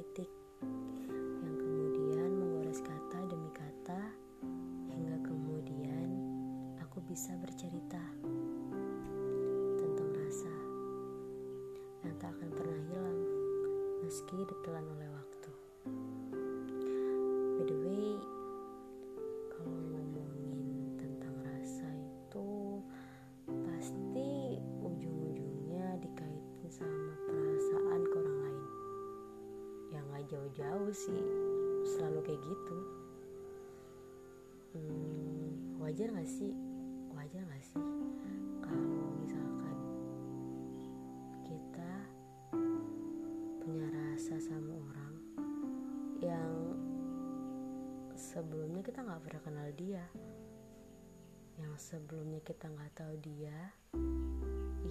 kritik yang kemudian menggores kata demi kata hingga kemudian aku bisa bercerita tentang rasa yang tak akan pernah hilang meski ditelan oleh waktu. Jauh-jauh sih, selalu kayak gitu. Hmm, wajar gak sih? Wajar gak sih kalau misalkan kita punya rasa sama orang yang sebelumnya kita nggak pernah kenal dia, yang sebelumnya kita nggak tahu dia,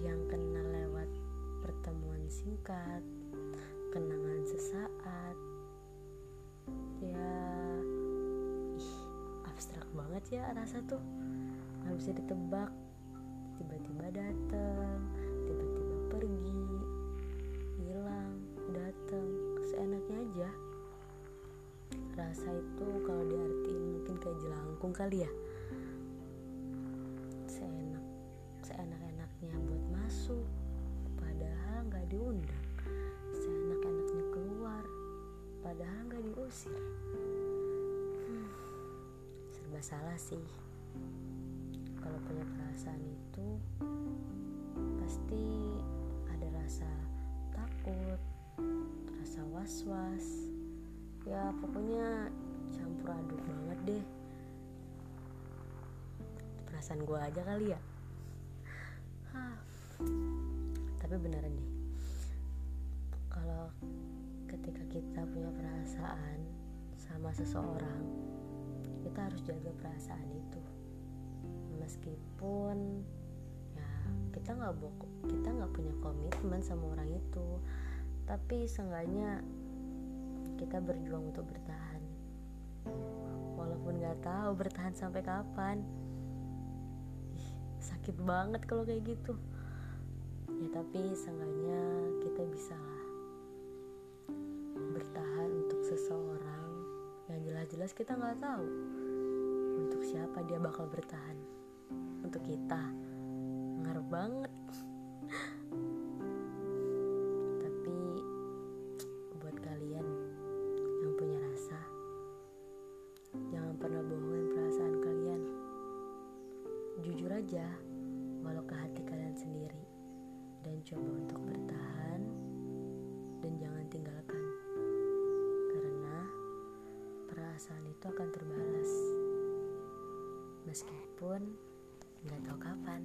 yang kenal lewat pertemuan singkat, kenangan sesaat, banget ya rasa tuh, nggak bisa ditebak, tiba-tiba dateng, tiba-tiba pergi, hilang, dateng, seenaknya aja. Rasa itu kalau diartiin mungkin kayak jelangkung kali ya. Seenak, seenak-enaknya buat masuk, padahal nggak diundang. Seenak-enaknya keluar, padahal nggak diusir. Serba salah sih. Kalau punya perasaan itu pasti ada rasa takut, rasa was-was. Ya pokoknya campur aduk banget deh. Perasaan gue aja kali ya. Tapi beneran deh. Kalau ketika kita punya perasaan sama seseorang, kita harus jaga perasaan itu. Meskipun ya kita nggak kita nggak punya komitmen sama orang itu, tapi seenggaknya kita berjuang untuk bertahan. Walaupun nggak tahu bertahan sampai kapan. Sakit banget kalau kayak gitu. Ya tapi seenggaknya kita bisa lah jelas-jelas kita nggak tahu untuk siapa dia bakal bertahan. Untuk kita ngaruh banget. Tapi buat kalian yang punya rasa, jangan pernah bohongin perasaan kalian. Jujur aja, walau ke hati kalian sendiri, akan terbalas, meskipun nggak tahu kapan.